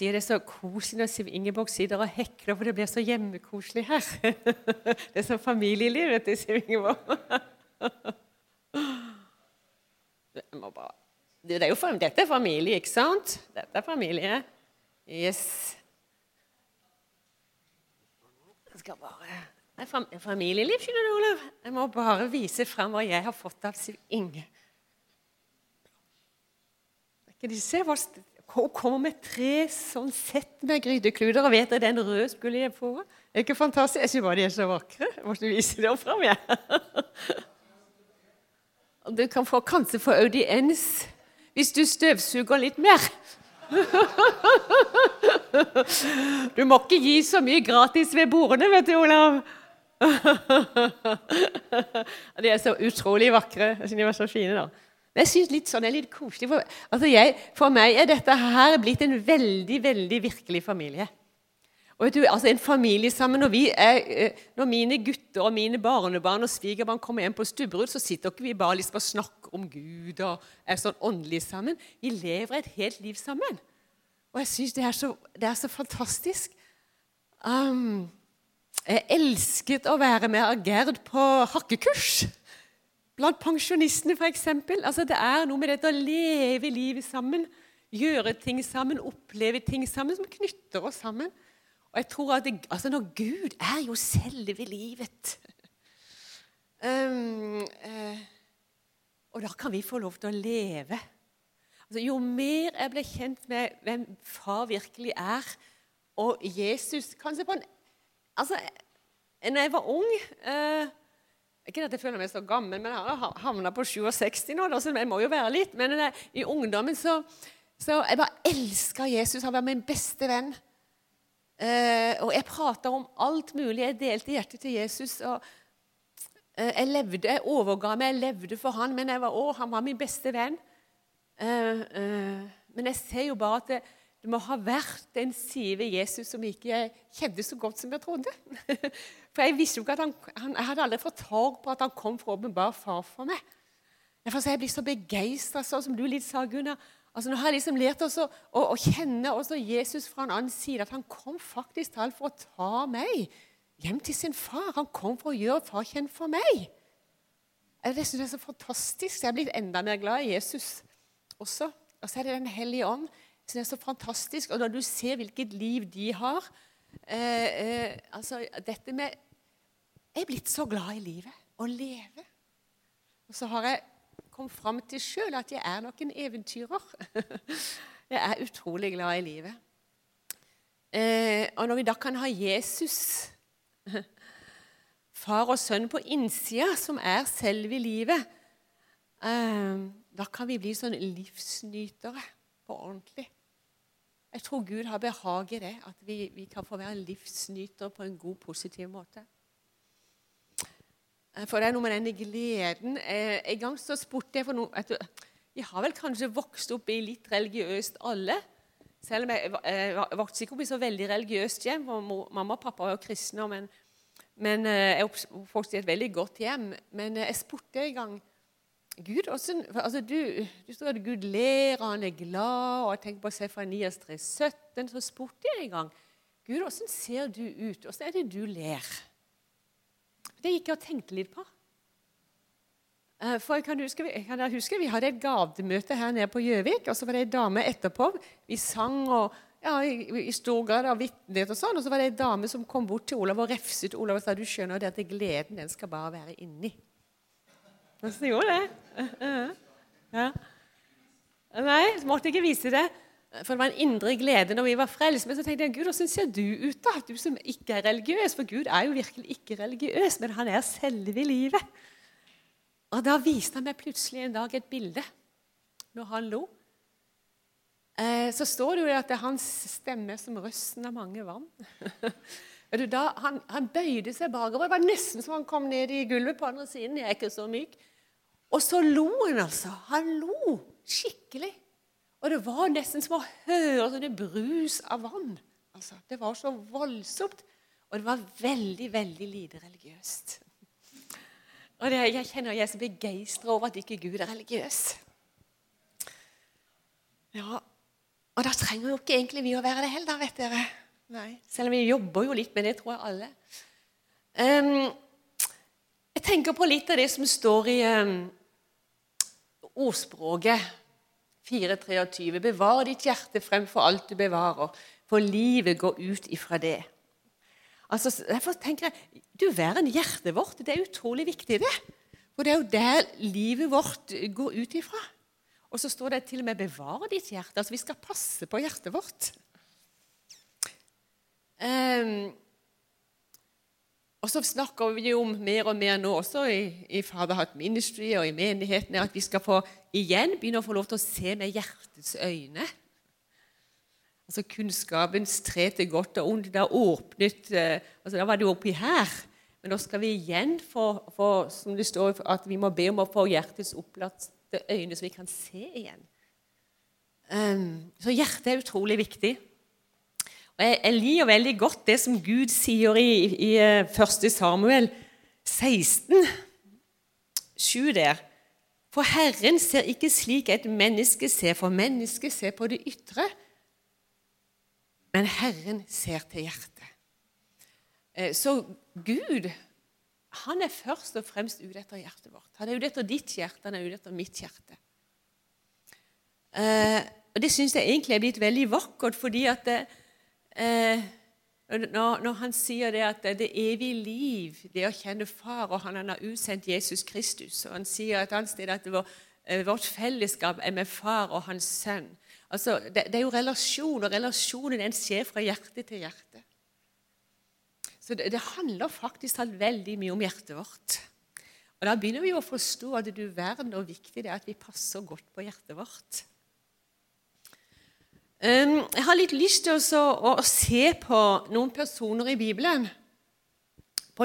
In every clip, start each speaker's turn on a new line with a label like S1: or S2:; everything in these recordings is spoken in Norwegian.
S1: sier det er så koselig når Siv Ingeborg sitter og hekler, for det blir så hjemmekoselig her. Det er så familielivet til Siv Ingeborg. Bare... Det er jo, dette er familie, ikke sant? Dette er familie. Yes. Jeg skal bare det er familieliv, skjønner du, Olav. Jeg må bare vise fram hva jeg har fått av Siv Inge. Kan de se hva hun kommer med tre sånn sett med grytekluter og vet at den røde skulle jeg. Det er ikke fantastisk? Jeg syns bare de er så vakre. Jeg måtte vise dem fram, jeg. Du kan få, kanskje få audiens hvis du støvsuger litt mer. Du må ikke gi så mye gratis ved bordene, vet du, Olav. De er så utrolig vakre. Jeg synes de var så fine, da. Men jeg synes litt sånn er litt koselig. For, altså jeg, for meg er dette her blitt en veldig, veldig virkelig familie. Og du, altså En familie sammen, når, er, eh, når mine gutter og mine barnebarn og svigerbarn kommer hjem på Stubberud, så sitter ikke vi bare liksom og snakker om Gud og er sånn åndelig sammen. Vi lever et helt liv sammen. Og jeg syns det, det, er så fantastisk. Um, jeg elsket å være med Gerd på hakkekurs. Blant pensjonistene, f.eks. Altså, det er noe med dette å leve livet sammen. Gjøre ting sammen, oppleve ting sammen, som knytter oss sammen. Og jeg tror at det, altså Når Gud er jo selve livet um, uh, Og da kan vi få lov til å leve. Altså, jo mer jeg ble kjent med hvem far virkelig er, og Jesus kanskje på en Altså, når jeg var ung eh, Ikke at jeg føler meg så gammel, men jeg har havna på 67 nå, så jeg må jo være litt. Men det, i ungdommen så, så Jeg bare elska Jesus. Han var min beste venn. Eh, og jeg prata om alt mulig. Jeg delte hjertet til Jesus. og eh, jeg levde, jeg overga meg, jeg levde for han, men jeg var, å, han var min beste venn. Eh, eh, men jeg ser jo bare at det, det må ha vært en side ved Jesus som ikke jeg kjente så godt som jeg trodde. For jeg visste jo ikke at han, han Jeg hadde aldri fått tak på at han kom for å åpenbare far for meg. Derfor er jeg blir så begeistra, sånn som du litt sa, Gunnar. Altså, nå har jeg liksom lært oss å, å, å, kjenne også Jesus fra en annen side. At han kom faktisk til alt for å ta meg hjem til sin far. Han kom for å gjøre far kjent for meg. Det synes jeg er så fantastisk. Jeg er blitt enda mer glad i Jesus også. Og så er det Den hellige ånd så det er så fantastisk. Og når du ser hvilket liv de har eh, eh, altså dette med Jeg er blitt så glad i livet. Å leve. Og så har jeg kommet fram til sjøl at jeg er nok en eventyrer. jeg er utrolig glad i livet. Eh, og når vi da kan ha Jesus, far og sønn på innsida, som er selve livet, eh, da kan vi bli sånn livsnytere på ordentlig. Jeg tror Gud har behag i det, at vi, vi kan få være livsnytere på en god, positiv måte. Eh, for det er noe med denne gleden eh, En gang så spurte jeg for noe Vi har vel kanskje vokst opp i litt religiøst alle. Selv om jeg, jeg eh, vokste ikke opp i så veldig religiøst hjem. for Mamma og pappa var jo kristne. Men, men jeg oppvokste i et veldig godt hjem. Men jeg spurte en gang Gud, også, altså du, du står at Gud ler, han er glad, og jeg tenker på Sefanias 3,17. Så spurte jeg en gang Gud, hvordan ser du ut? Hvordan er det du ler? Det gikk jeg og tenkte litt på. Eh, for jeg kan huske, jeg kan huske Vi hadde et gavemøte her nede på Gjøvik. og Så var det ei dame etterpå. Vi sang og ja, i, i stor grad av vitnet og sånn. Og så var det ei dame som kom bort til Olav og refset Olav og sa du skjønner det at gleden den skal bare være inni. Så gjorde det. Ja. Nei, så måtte jeg ikke vise det. For det var en indre glede når vi var frelst. Men så tenkte jeg, Gud, hvordan ser du ut, da? Du som ikke er religiøs. For Gud er jo virkelig ikke religiøs, men han er selve livet. Og da viste han meg plutselig en dag et bilde når han lo. Eh, så står det jo at det er hans stemme som røsten av mange vann. Han, han, bøyde seg bakover. Det var nesten som han kom ned i gulvet på andre siden. Jeg er ikke så myk. Og så lo han, altså. Han lo skikkelig. Og det var nesten som å høre sånne brus av vann. Altså, det var så voldsomt. Og det var veldig, veldig lite religiøst. Og det, Jeg kjenner jeg er så begeistra over at ikke Gud er religiøs. Ja, Og da trenger jo ikke egentlig vi å være det heller, vet dere. Nei. Selv om vi jobber jo litt med det, tror jeg alle. Um, jeg tenker på litt av det som står i um, ordspråket 4.23. Bevar ditt hjerte fremfor alt du bevarer, for livet går ut ifra det. Altså, derfor tenker jeg, Du verden, hjertet vårt det er utrolig viktig, det. For det er jo der livet vårt går ut ifra. Og så står det til og med 'bevare ditt hjerte'. Altså, vi skal passe på hjertet vårt. Um, og så snakker vi om mer og mer nå også i, i Faderhatt Ministry og i menighetene at vi skal få igjen begynne å få lov til å se med hjertets øyne. Altså Kunnskapens tre til godt og ondt. Det har åpnet eh, altså Da var det jo oppi her. Men nå skal vi igjen få, få, som det står, at vi må be om å få hjertets opplatte øyne, så vi kan se igjen. Um, så hjertet er utrolig viktig. Og jeg, jeg, liker veldig godt det som Gud sier i, i 1. Eh, Samuel 16, 7 der. For Herren ser ikke slik et menneske ser, for mennesket ser på det ytre. Men Herren ser til hjertet. Eh, så Gud han er først og fremst ute etter hjertet vårt. Han er ute etter ditt hjerte, han er ute etter mitt hjerte. Eh, og Det syns jeg egentlig er blitt veldig vakkert, fordi at det, eh, når, når, han sier det at det evige liv, det å kjenne Far, og han, han har utsendt Jesus Kristus og Han sier et annet sted at vår, eh, vårt fellesskap er med Far og Hans Sønn. Altså, det, det, er jo relasjon, og relasjonen den skjer fra hjerte til hjerte. Så det, det handler faktisk veldig mye om hjertet vårt. Og Da begynner vi å forstå at du verden hvor viktig det er at vi passer godt på hjertet vårt. Jeg har litt lyst til å, se på noen personer i Bibelen.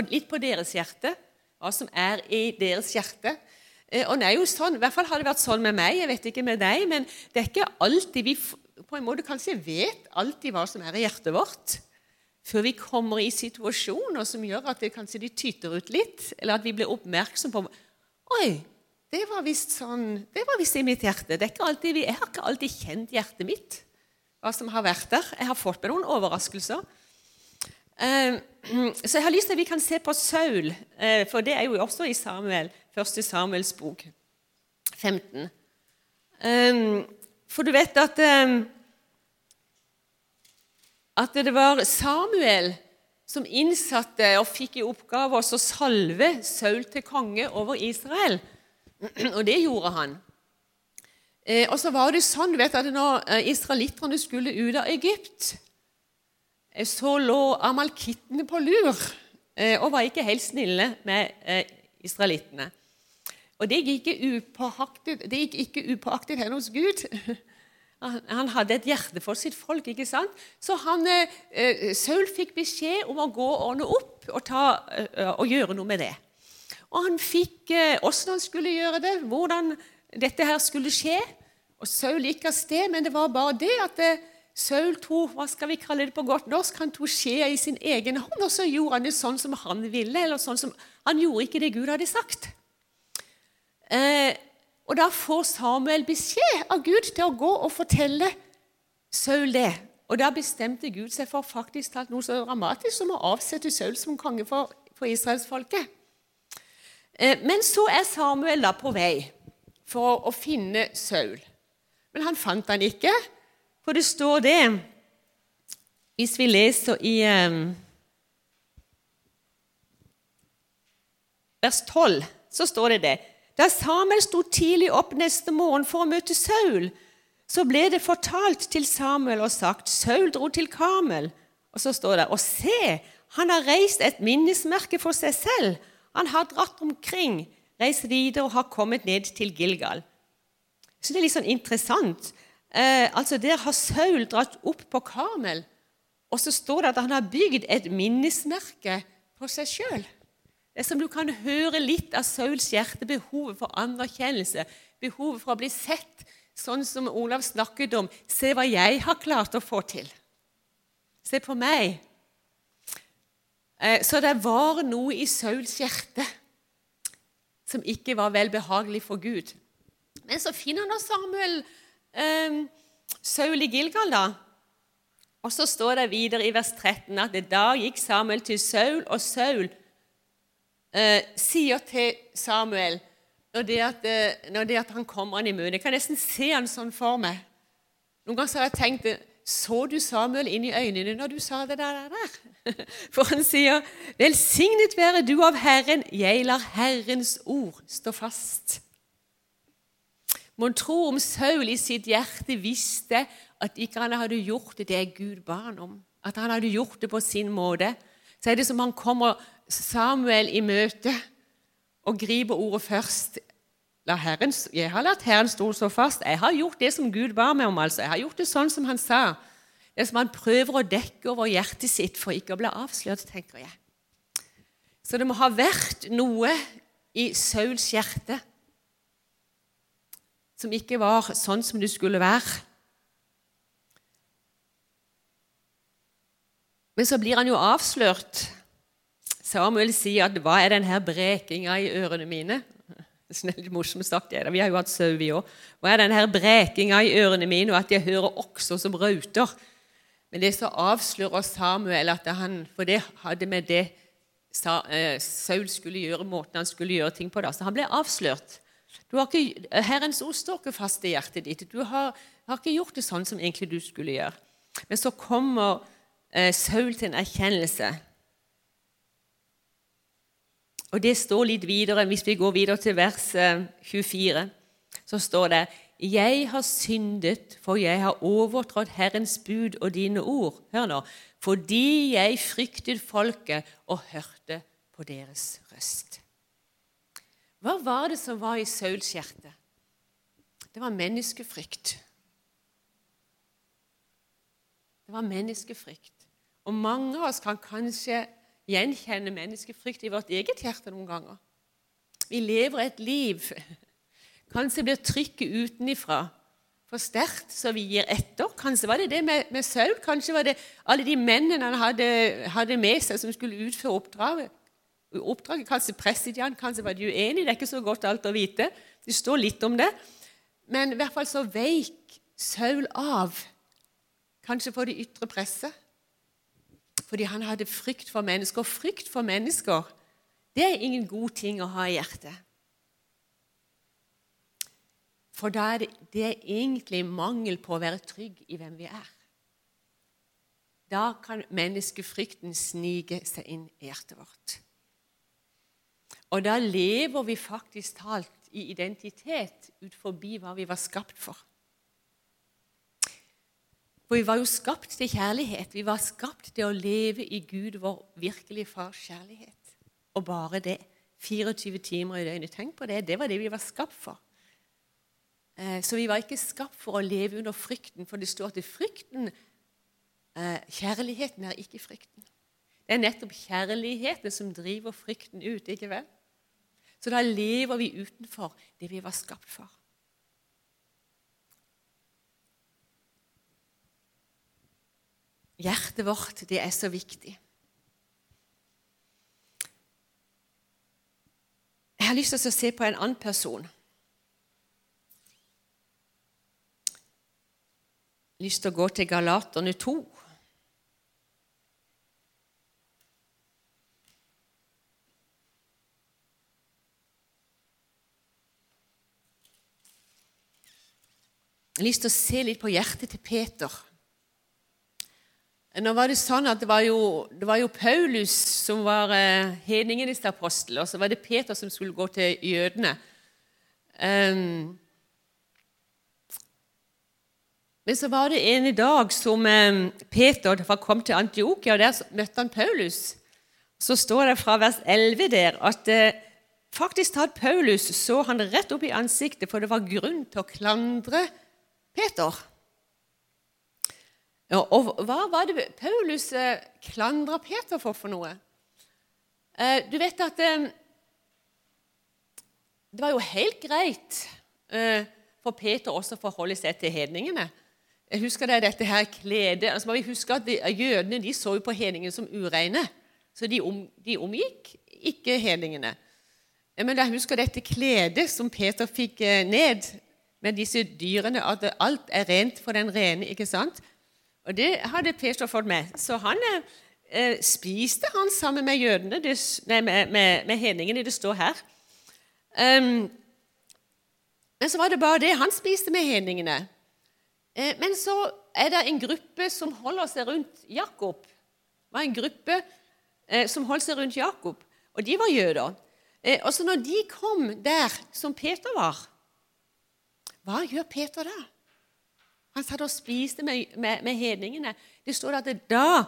S1: Litt på deres hjerte, hva som er i deres hjerte. Uh, og det er jo sånn, I hvert fall har det vært sånn med meg, jeg vet ikke med deg, men det er ikke alltid vi på en måte kanskje vet alltid hva som er i hjertet vårt før vi kommer i situasjoner som gjør at det kanskje de tyter ut litt, eller at vi blir oppmerksom på Oi, det var visst sånn, det var visst i mitt hjerte. Alltid, jeg har ikke alltid kjent hjertet mitt, hva som har vært der. Jeg har fått med noen overraskelser. Eh, så jeg har lyst til at vi kan se på Saul, eh, for det er jo også i Samuel, første Samuels bok, 15. Eh, for du vet at at det var Samuel som innsatte og fikk i oppgave å salve Saul til konge over Israel. Og det gjorde han. Eh, og så var det sånn vet du, at når israelitterne skulle ut av Egypt, eh, så lå amalkittene på lur og var ikke helt snille med israelittene. Og det gikk det gikk ikke upåaktet hen hos Gud. Han hadde et hjerte for sitt folk. ikke sant? Så han, eh, Saul fikk beskjed om å gå og ordne opp og, ta, eh, og gjøre noe med det. Og Han fikk eh, hvordan han skulle gjøre det, hvordan dette her skulle skje. Og Saul gikk av sted, men det var bare det at eh, Saul tok hva skal vi kalle det på godt norsk, han tok skjea i sin egen hånd, og så gjorde han det sånn som han ville. eller sånn som, Han gjorde ikke det Gud hadde sagt. Eh, og Da får Samuel beskjed av Gud til å gå og fortelle Saul det. Og Da bestemte Gud seg for faktisk talt noe så dramatisk som å avsette Saul som konge for, for israelsfolket. Eh, men så er Samuel da på vei for å, finne Saul. Men han fant han ikke, for det står det Hvis vi leser i um, vers 12, så står det det da Samuel sto tidlig opp neste morgen for å møte Saul, så ble det fortalt til Samuel og sagt Saul dro til Kamel. Og så står det Og se, han har reist et minnesmerke for seg selv. Han har dratt omkring, reist videre og har kommet ned til Gilgal. Så det er litt sånn interessant. Eh, altså Der har Saul dratt opp på Kamel, og så står det at han har bygd et minnesmerke på seg sjøl. Det er som du kan høre litt av Sauls hjerte, behovet for anerkjennelse, behovet for å bli sett, sånn som Olav snakket om. Se hva jeg har klart å få til. Se på meg. Eh, så det var noe i Sauls hjerte som ikke var velbehagelig for Gud. Men så finner han da Samuel, eh, Saul i Gilgal, da. Og så står det videre i vers 13 at da gikk Samuel til Saul, og Saul eh, sier til Samuel når det, at, eh, når det at han kommer han i møte Jeg kan nesten se han sånn for meg. Noen ganger har jeg tenkt Så du Samuel inn i øynene når du sa det der? der? For han sier, 'Velsignet være du av Herren, jeg lar Herrens ord stå fast'. Mon tro om Saul i sitt hjerte visste at ikke han hadde gjort det Gud ba han om, at han hadde gjort det på sin måte. Så er det som han kommer Samuel i møte og griper ordet først. Herren, jeg har latt Herren stå så fast. Jeg har gjort det som Gud ba meg om. altså. Jeg har gjort det sånn som han sa. Det som han prøver å dekke over hjertet sitt for ikke å bli avslørt, tenker jeg. Så det må ha vært noe i Sauls hjerte som ikke var sånn som det skulle være. Men så blir han jo avslørt. Samuel sier at 'hva er denne brekinga i ørene mine'? Er litt morsomt sagt, det. Vi har jo hatt sau, vi òg. Hva er denne brekinga i ørene mine, og at jeg hører også som rauter? Men det så avslører Samuel at han For det hadde med det eh, Saul skulle gjøre, måten han skulle gjøre ting på. da. Så han ble avslørt. Ikke, Herrens ord står ikke fast i hjertet ditt. Du har, har, ikke gjort det sånn som egentlig du skulle gjøre. Men så kommer eh, Saul til en erkjennelse. Og Det står litt videre, hvis vi går videre til vers 24, eh, så står det Jeg har syndet, for jeg har overtrådt Herrens bud og dine ord. Hør nå. Fordi jeg fryktet folket og hørte på deres røst. Hva var det som var i Sauls hjerte? Det var menneskefrykt. Det var menneskefrykt. Og mange av oss kan kanskje gjenkjenne menneskefrykt i vårt eget hjerte noen ganger. Vi lever et liv Kanskje blir trykket utenifra for sterkt, så vi gir etter. Kanskje var det det med, med Saul. Kanskje var det alle de mennene han hadde, hadde med seg, som skulle utføre oppdraget. Oppdraget Kanskje presset de kanskje var de uenige. Det er ikke så godt alt å vite. Det står litt om det. Men i hvert fall så veik Saul av, kanskje for det ytre presset fordi han hadde frykt for mennesker. Og frykt for mennesker det er ingen god ting å ha i hjertet. For da er det, det er egentlig mangel på å være trygg i hvem vi er. Da kan menneskefrykten snike seg inn i hjertet vårt. Og da lever vi faktisk talt i identitet ut forbi hva vi var skapt for. For vi var jo skapt til kjærlighet. Vi var skapt til å leve i Gud, vår virkelige fars kjærlighet. Og bare det. 24 timer i døgnet. Tenk på det. Det var det vi var skapt for. Eh, så vi var ikke skapt for å leve under frykten, for det står at frykten eh, Kjærligheten er ikke frykten. Det er nettopp kjærligheten som driver frykten ut, ikke vel? Så da lever vi utenfor det vi var skapt for. Hjertet vårt, det er så viktig. Jeg har lyst til å se på en annen person. Jeg har lyst til å gå til Galaterne 2. Jeg har lyst til å se litt på hjertet til Peter. Nå var Det sånn at det var jo, det var jo Paulus som var eh, hedningenes apostel, og så var det Peter som skulle gå til jødene. Um, men så var det en dag som um, Peter kom til Antiokia, og der møtte han Paulus. Så står det fra vers 11 der at uh, faktisk tatt Paulus så han rett opp i ansiktet, for det var grunn til å klandre Peter. Ja, og hva var det Paulus eh, klandra Peter for for noe? Eh, du vet at eh, det var jo helt greit eh, for Peter også å forholde seg til hedningene. Jeg husker det, dette her kledet, altså vi huske at de, Jødene de så jo på hedningene som ureine, så de, om, de omgikk ikke hedningene. Men jeg husker dette kledet som Peter fikk ned med disse dyrene, at alt er rent for den rene. ikke sant? Og det hadde Peter fått med. Så han eh, spiste han sammen med jødene, det, nei, med, med, med hedningene. Det står her. Um, men så var det bare det. Han spiste med hedningene. Eh, men så er det en gruppe som holder seg rundt Jakob. Det var en gruppe eh, som holdt seg rundt Jakob, og de var jøder. Eh, og så når de kom der som Peter var, hva gjør Peter da? Han satt og spiste med, med, med hedningene. Det står at det, da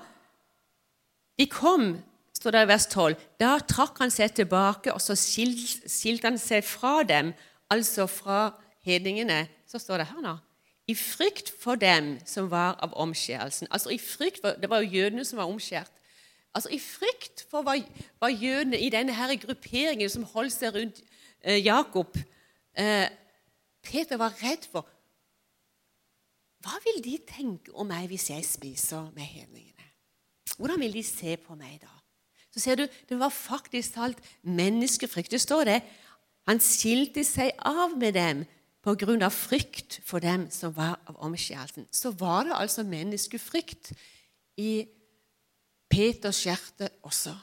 S1: de kom, står det i vers 12, da trakk han seg tilbake, og så skilte han seg fra dem, altså fra hedningene. Så står det her nå i frykt for dem som var av omskjærelsen. Altså i frykt for, Det var jo jødene som var omskjært. Altså I frykt for hva, hva jødene i denne her grupperingen som holdt seg rundt eh, Jakob eh, Peter var redd for Hva vil de tenke om meg hvis jeg spiser med hedningene? Hvordan vil de se på meg da? Så ser du, Det var faktisk talt menneskefrykt. Det står det. Han skilte seg av med dem av frykt for dem som var av omskjærelsen. Så var det altså menneskefrykt i Peters hjerte også.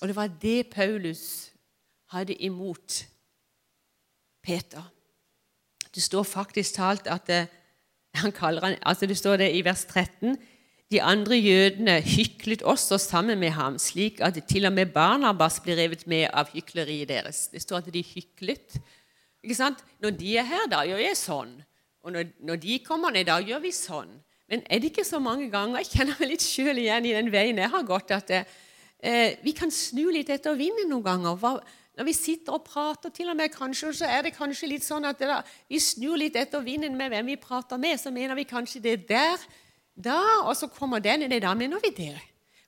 S1: Og det var det Paulus hadde imot Peter. Det står faktisk talt at eh, han kaller han, altså det står det i vers 13 de andre jødene hyklet også sammen med ham, slik at til og med Barnabas ble revet med av hykleriet deres. Det står at de hyklet. Ikke sant? Når de er her, da gjør jeg sånn. Og når, når de kommer ned, da gjør vi sånn. Men er det ikke så mange ganger Jeg kjenner meg litt sjøl igjen i den veien jeg har gått, at eh, vi kan snu litt etter vinden noen ganger. Hva, når vi sitter og prater, til og med kanskje, så er det kanskje litt sånn at da, vi snur litt etter vinden med hvem vi prater med. Så mener vi kanskje det der, da, og så kommer den, og det da mener vi det.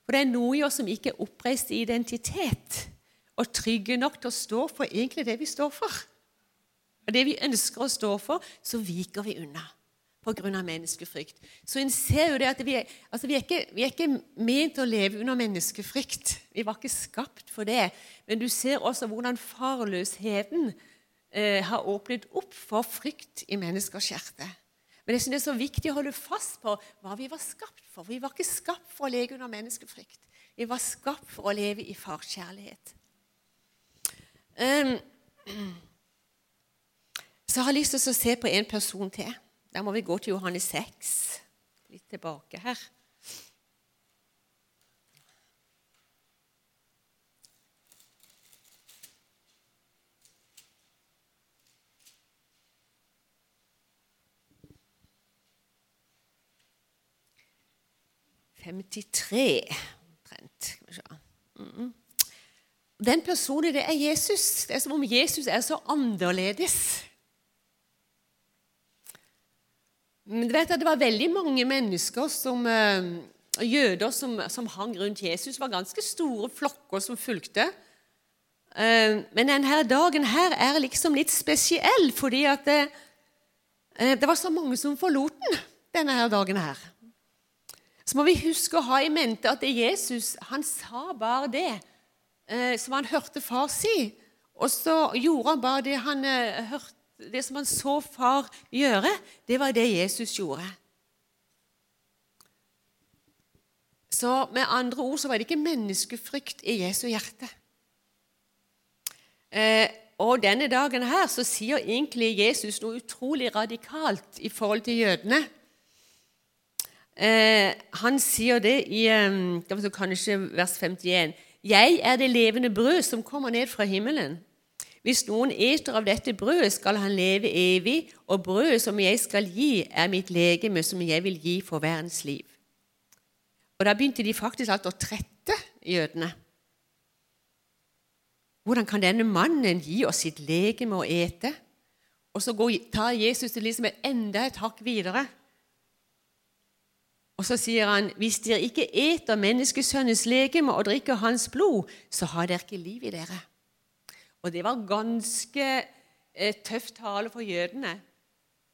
S1: For det er noe i oss som ikke er oppreist i identitet og trygge nok til å stå for egentlig det vi står for. Og det vi ønsker å stå for, så viker vi unna pga. menneskefrykt. Så en ser jo det at vi er, altså vi, er ikke, vi er ikke ment å leve under menneskefrykt. Vi var ikke skapt for det. Men du ser også hvordan farløsheten eh, har åpnet opp for frykt i menneskers hjerte. Men jeg synes det er så viktig å holde fast på hva vi var skapt for. Vi var ikke skapt for å leve under menneskefrykt. Vi var skapt for å leve i farskjærlighet. Um, så jeg har lyst til å se på en person til. Da må vi gå til Johannes 6. Litt tilbake her. Femtitre omtrent. Den personen, det er Jesus. Det er som om Jesus er så annerledes. Men du vet at Det var veldig mange mennesker, som, eh, jøder, som, som, hang rundt Jesus. Det var ganske store flokker som fulgte. Eh, men denne dagen her er liksom litt spesiell, fordi at det, eh, det var så mange som forlot den denne dagen her. Så må vi huske å ha i mente at Jesus han sa bare det som han hørte far si. Og så gjorde han bare det han hørte det som han så far gjøre, det var det Jesus gjorde. Så med andre ord så var det ikke menneskefrykt i Jesu hjerte. Eh, og denne dagen her så sier egentlig Jesus noe utrolig radikalt i forhold til jødene. Eh, han sier det i eh, kanskje vers 51. Jeg er det levende brød som kommer ned fra himmelen. Hvis noen eter av dette brødet, skal han leve evig, og brødet som jeg skal gi, er mitt legeme, som jeg vil gi for verdens liv. Og Da begynte de faktisk alt å trette jødene. Hvordan kan denne mannen gi oss sitt legeme å ete? Og så tar Jesus det liksom enda et hakk videre. Og så sier han, hvis dere ikke eter menneskesønnens legeme og drikker hans blod, så har dere ikke liv i dere. Og det var ganske eh, tøff tale for jødene.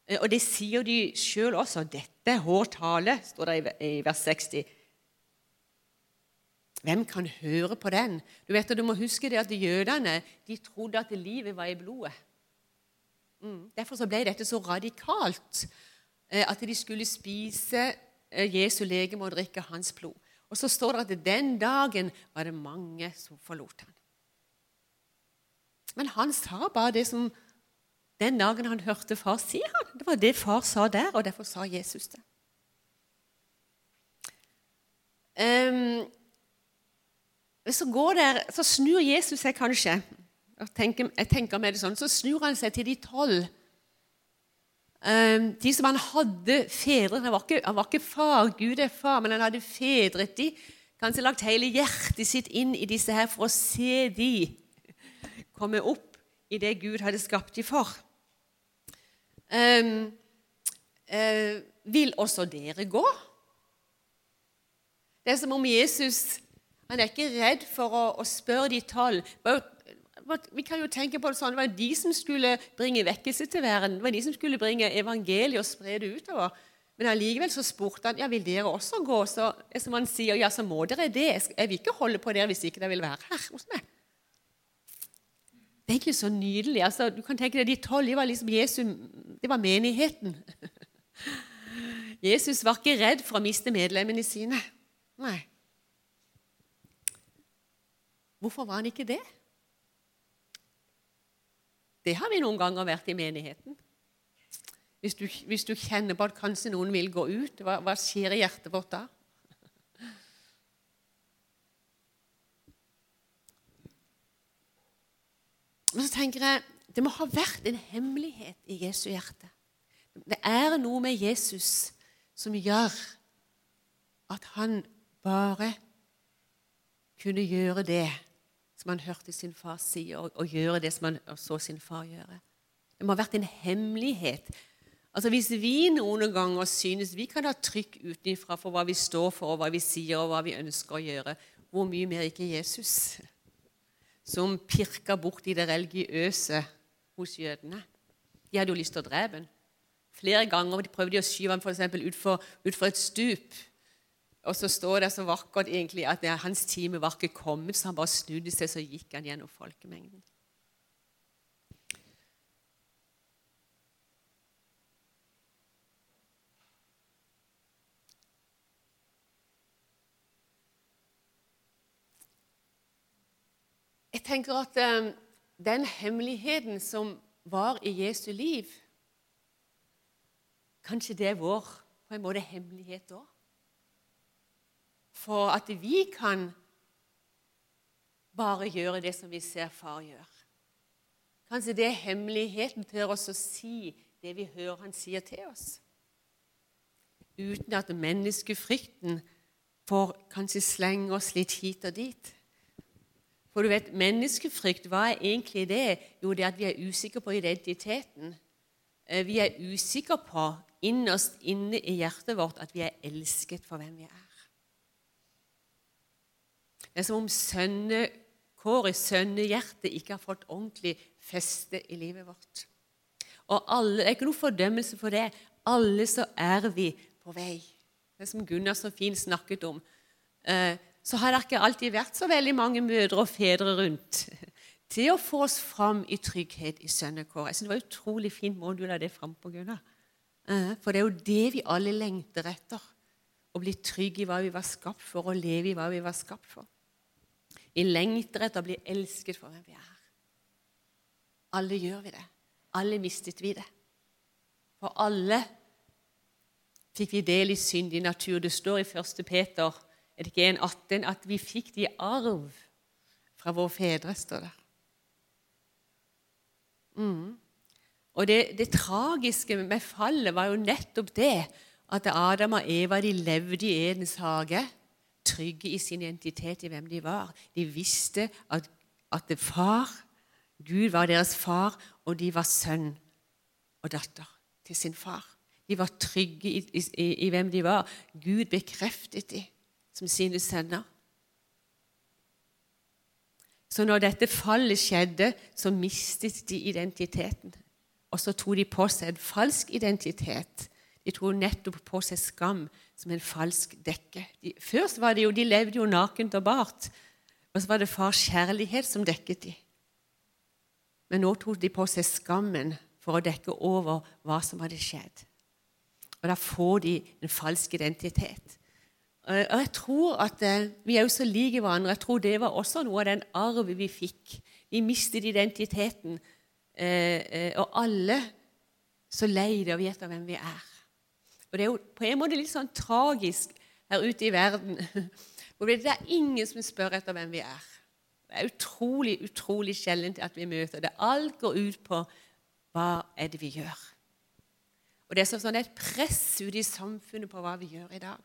S1: Eh, og det sier de sjøl også. Dette er hård tale, står det i, vers 60. Hvem kan høre på den? Du vet, du må huske det at Jødene de trodde at livet var i blodet. Mm. Derfor så ble dette så radikalt eh, at de skulle spise eh, Jesu legeme og drikke hans blod. Og så står det at den dagen var det mange som forlot ham. Men han sa bare det som den dagen han hørte far si han. Det var det far sa der, og derfor sa Jesus det. Um, så, der, så snur Jesus seg kanskje. Tenker, jeg tenker med det sånn, Så snur han seg til de tolv. Um, de som han hadde fedret. Han var, ikke, han var ikke far, Gud er far, men han hadde fedret de. Kanskje lagt hele hjertet sitt inn i disse her for å se de komme opp i det Gud hadde skapt dem for. Um, uh, vil også dere gå? Det er som om Jesus han er ikke redd for å, å spørre de tolv. Vi kan jo tenke på Det sånn, det var de som skulle bringe vekkelse til verden. Det var de som skulle bringe evangeliet og spre det utover. Men allikevel så spurte han ja, vil dere også gå. Så som han sier, ja, så må dere det. Jeg vil ikke holde på dere hvis ikke dere vil være her hos meg. Det er ikke så nydelig. Altså, du kan tenke deg, De tolv de var liksom Jesu, det var menigheten. Jesus var ikke redd for å miste medlemmene sine. Nei. Hvorfor var han ikke det? Det har vi noen ganger vært i menigheten. Hvis du, hvis du kjenner på at kanskje noen vil gå ut, hva, hva skjer i hjertet vårt da? Men så tenker jeg det må ha vært en hemmelighet i Jesu hjerte. Det er noe med Jesus som gjør at han bare kunne gjøre det som han hørte sin far si, og, og gjøre det som han så sin far gjøre. Det må ha vært en hemmelighet. Altså Hvis vi noen ganger synes vi kan ha trykk utenfra for hva vi står for, og hva vi sier, og hva vi ønsker å gjøre, hvor mye mer ikke Jesus? Som pirka i det religiøse hos jødene. De hadde jo lyst til å drepe ham. Flere ganger de prøvde de å skyve ham for utfor, utfor et stup. Og så står det så vakkert egentlig at hans time var ikke kommet, så han bare snudde seg, så gikk han gjennom folkemengden. Jeg tenker at um, den hemmeligheten som var i Jesu liv Kanskje det er vår på en måte hemmelighet òg? For at vi kan bare gjøre det som vi ser far gjør. Kanskje det er hemmeligheten til oss å si det vi hører han sier til oss. Uten at menneskefrykten får kanskje slenge oss litt hit og dit. For du vet, Menneskefrykt, hva er egentlig det? Jo, det er at vi er usikre på identiteten. Eh, vi er usikre på innerst inne i hjertet vårt at vi er elsket for hvem vi er. Det er som om sønnekåret, sønnehjertet, ikke har fått ordentlig feste i livet vårt. Og alle, Det er ikke noe fordømmelse for det. Alle så er vi på vei. Det er som Gunnar så fint snakket om. Eh, så har det ikke alltid vært så veldig mange mødre og fedre rundt til å få oss fram i trygghet i sønnekår. Jeg synes Det var utrolig fint måte du la det fram på, Gunnar. Eh, for det er jo det vi alle lengter etter. Å bli trygge i hva vi var skapt for, og leve i hva vi var skapt for. Vi lengter etter å bli elsket for hvem vi er. Alle gjør vi det. Alle mistet vi det. For alle fikk vi del i syndig natur. Det står i 1. Peter er det ikke en 18 at vi fikk de arv fra våre fedre, står det. Mm. Og det, det, tragiske med fallet var jo nettopp det at Adam og Eva de levde i Edens hage, trygge i sin identitet i hvem de var. De visste at, at far, Gud var deres far, og de var sønn og datter til sin far. De var trygge i, i, i hvem de var. Gud bekreftet dem som sine sønner. Så når dette fallet skjedde, så mistet de identiteten. Og så tok de på seg en falsk identitet. De tok nettopp på seg skam som en falsk dekke. De, først var det jo, De levde jo nakent og bart, og så var det fars kjærlighet som dekket de. Men nå tok de på seg skammen for å dekke over hva som hadde skjedd. Og da får de en falsk identitet. Og jeg tror at eh, Vi er jo så like hverandre. Jeg tror det var også noe av den arv vi fikk. Vi mistet identiteten. Eh, eh, og alle så lei det å vet hvem vi er. Og Det er jo på en måte litt sånn tragisk her ute i verden. Hvor det er ingen som spør etter hvem vi er. Det er utrolig, utrolig sjelden at vi møter det. Alt går ut på hva er det vi gjør. Og Det er sånn et press ute i samfunnet på hva vi gjør i dag.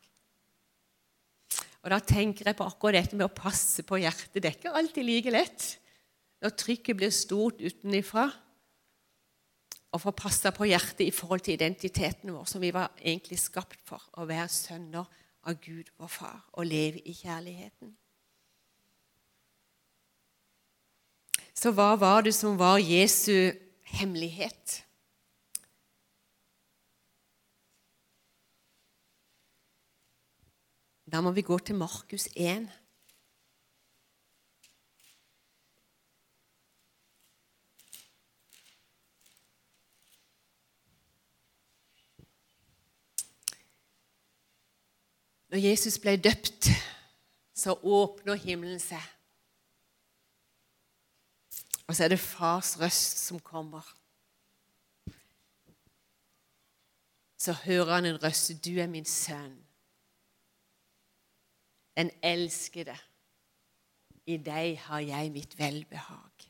S1: Og Da tenker jeg på akkurat dette med å passe på hjertet. Det er ikke alltid like lett når trykket blir stort utenifra. Å få passe på hjertet i forhold til identiteten vår, som vi var egentlig skapt for. Å være sønner av Gud, vår far, og leve i kjærligheten. Så hva var det som var Jesu hemmelighet? Da må vi gå til Markus 1. Når Jesus ble døpt, så åpner himmelen seg. Og så er det fars røst som kommer. Så hører han en røst 'Du er min sønn' den elskede. I deg har jeg mitt velbehag.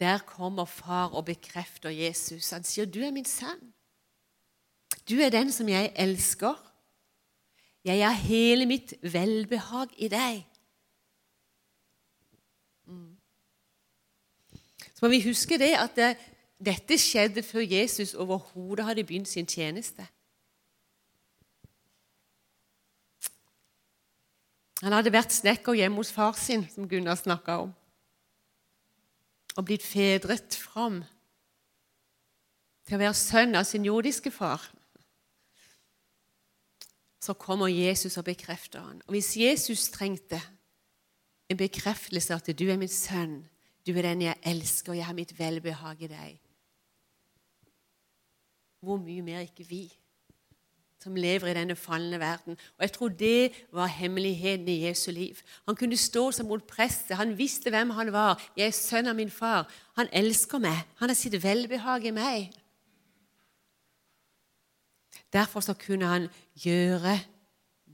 S1: Der kommer far og bekrefter Jesus. Han sier, 'Du er min sønn. Du er den som jeg elsker. Jeg har hele mitt velbehag i deg.' Mm. Så må vi huske det at det, dette skjedde før Jesus overhodet hadde begynt sin tjeneste. Han hadde vært snekker hjemme hos far sin, som Gunnar snakka om, og blitt fedret fram til å være sønn av sin jordiske far. Så kommer Jesus og bekrefter han. Og Hvis Jesus trengte en bekreftelse at du er min sønn, du er den jeg elsker, jeg har mitt velbehag i deg Hvor mye mer ikke vi? Som lever i denne falne verden. Og Jeg tror det var hemmeligheten i Jesu liv. Han kunne stå som mot presset. Han visste hvem han var. 'Jeg er sønn av min far.' Han elsker meg. Han har sitt velbehag i meg. Derfor så kunne han gjøre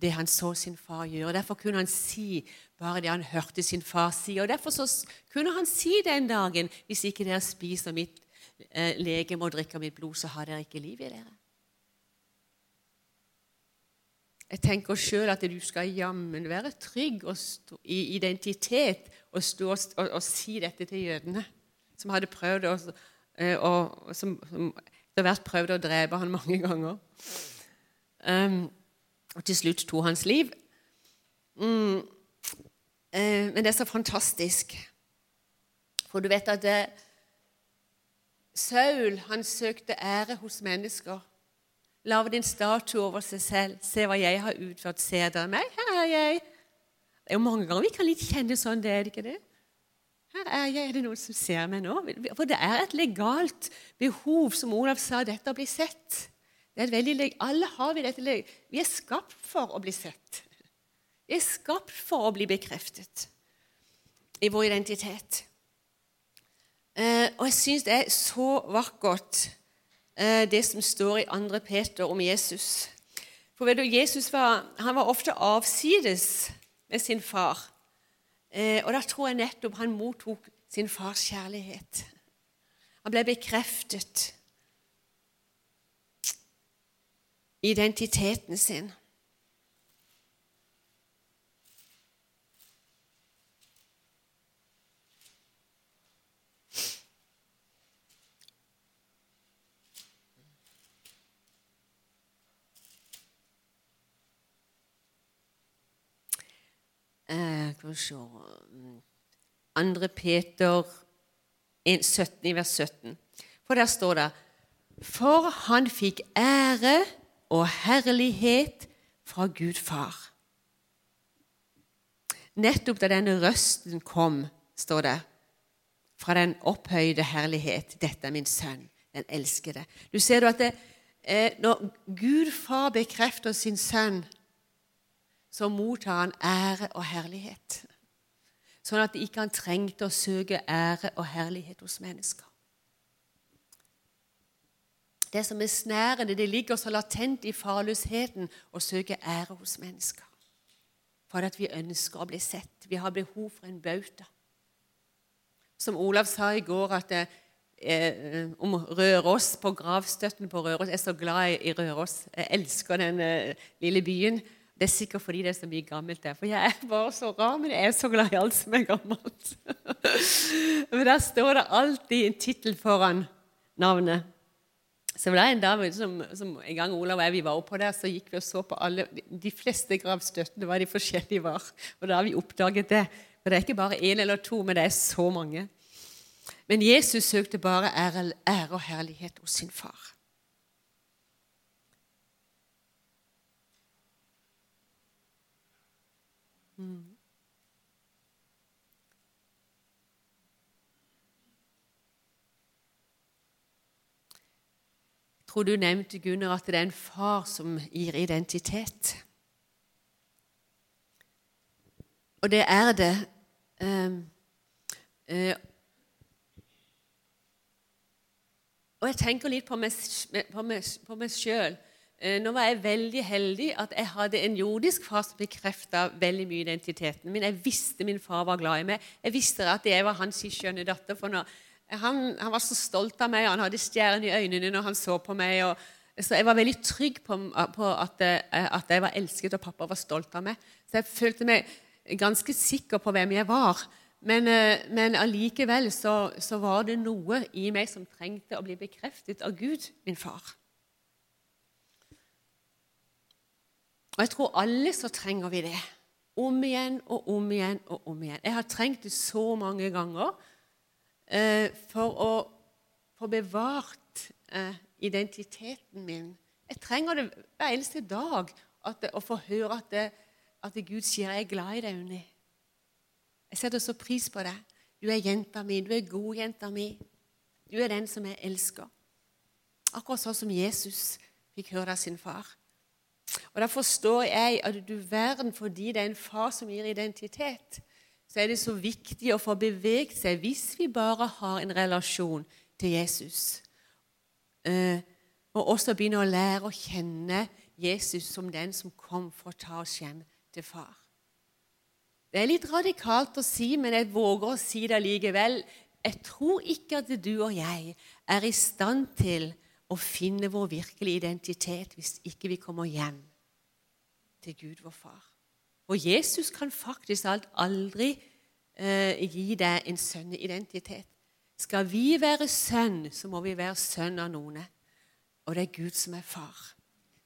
S1: det han så sin far gjøre. Derfor kunne han si bare det han hørte sin far si. Og derfor så kunne han si den dagen 'Hvis ikke dere spiser mitt eh, legeme og drikker mitt blod, så har dere ikke liv i dere'. Jeg tenker sjøl at du skal jammen være trygg stå, i identitet og, stå, og, og, si dette til jødene, som hadde prøvd å, eh, og, som, som det har vært prøvd å drepe han mange ganger. Um, og til slutt tok hans liv. Mm, uh, men det er så fantastisk. For du vet at det, Saul han søkte ære hos mennesker. Lag en statue over seg selv. Se hva jeg har utført. Ser dere meg? Her er jeg. Det er jo mange ganger vi kan litt kjenne sånn, det er det ikke det? Her er jeg. Er det noen som ser meg nå? For det er et legalt behov, som Olav sa, dette å bli sett. Det er et veldig, Alle har vi dette Vi er skapt for å bli sett. Vi er skapt for å bli bekreftet i vår identitet. Eh, og jeg syns det er så vakkert det som står i 2. Peter om Jesus. For vet du, Jesus var, var ofte avsides med sin far. Eh, og da tror jeg nettopp han mottok sin fars kjærlighet. Han ble bekreftet identiteten sin. Eh, Skal vi se 2. Peter 1, 17, i vers 17. For der står det For han fikk ære og herlighet fra Gud far. Nettopp da denne røsten kom, står det, fra den opphøyde herlighet. Dette er min sønn, den elskede. Du ser at det, eh, Når Gud far bekrefter sin sønn, så mottar han ære og herlighet. Sånn at ikke han trengte å søke ære og herlighet hos mennesker. Det som er snærende, det ligger så latent i farløsheten å søke ære hos mennesker. For at vi ønsker å bli sett. Vi har behov for en bauta. Som Olav sa i går at det, eh, om Røros, på gravstøtten på Røros Jeg er så glad i Røros. Jeg elsker den eh, lille byen. Det er sikkert fordi det er så mye gammelt der. For jeg er bare så rar, men jeg er så glad i alt som er gammelt. men der står det alltid en tittel foran navnet. Så det var en dame som, som, En gang Olav og jeg vi var oppe der, så gikk vi og så på alle De fleste gravstøttene hva de forskjellige var. Og da har vi oppdaget det. For det er ikke bare én eller to, men det er så mange. Men Jesus søkte bare ære, ære og herlighet hos sin far. Mm. tror du nevnte, Gunnar, at det er en far som gir identitet. Og det er det. Um, uh, og jeg tenker litt på meg, på meg, på meg sjøl. Uh, nå var jeg veldig heldig at jeg hadde en jordisk far som bekrefta veldig mye identiteten min. Jeg visste min far var glad i meg. Jeg visste at jeg var hans skjønne datter. for når han, han, var så stolt av meg, og han hadde stjerner i øynene når han så på meg. Og, så Jeg var veldig trygg på, på at, eh, at, jeg var elsket, og pappa var stolt av meg. Så jeg følte meg ganske sikker på hvem jeg var. Men, eh, men allikevel så, så, var det noe i meg som trengte å bli bekreftet av Gud, min far. Og jeg tror alle så trenger vi det. Om igjen og om igjen og om igjen. Jeg har trengt det så mange ganger eh, for å få bevart eh, identiteten min. Jeg trenger det hver eneste dag at, å få høre at, det, at Gud sier 'jeg er glad i deg', Unni. Jeg setter så pris på deg. Du er jenta mi, du er god jenta mi. Du er den som jeg elsker. Akkurat sånn som Jesus fikk høre av sin far. Og Da forstår jeg at du verden fordi det er en far som gir identitet, så er det så viktig å få beveget seg hvis vi bare har en relasjon til Jesus. Eh, og også begynne å lære å kjenne Jesus som den som kom for å ta oss hjem til far. Det er litt radikalt å si, men jeg våger å si det likevel. Jeg tror ikke at du og jeg er i stand til å finne vår virkelige identitet hvis ikke vi kommer hjem til Gud, vår far. Og Jesus kan faktisk alt aldri eh, gi deg en sønneidentitet. Skal vi være sønn, så må vi være sønn av noen. Og det er Gud som er far.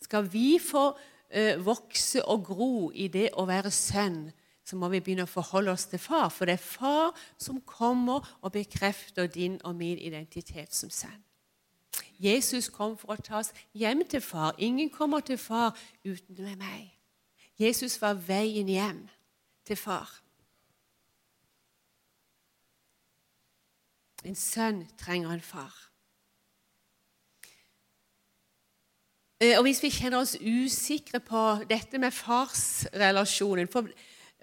S1: Skal vi få eh, vokse og gro i det å være sønn, så må vi begynne å forholde oss til far. For det er far som kommer og bekrefter din og min identitet som sønn. Jesus kom for å ta oss hjem til far. Ingen kommer til far uten med meg. Jesus var veien hjem til far. En sønn trenger en far. Eh, og Hvis vi kjenner oss usikre på dette med farsrelasjonen for,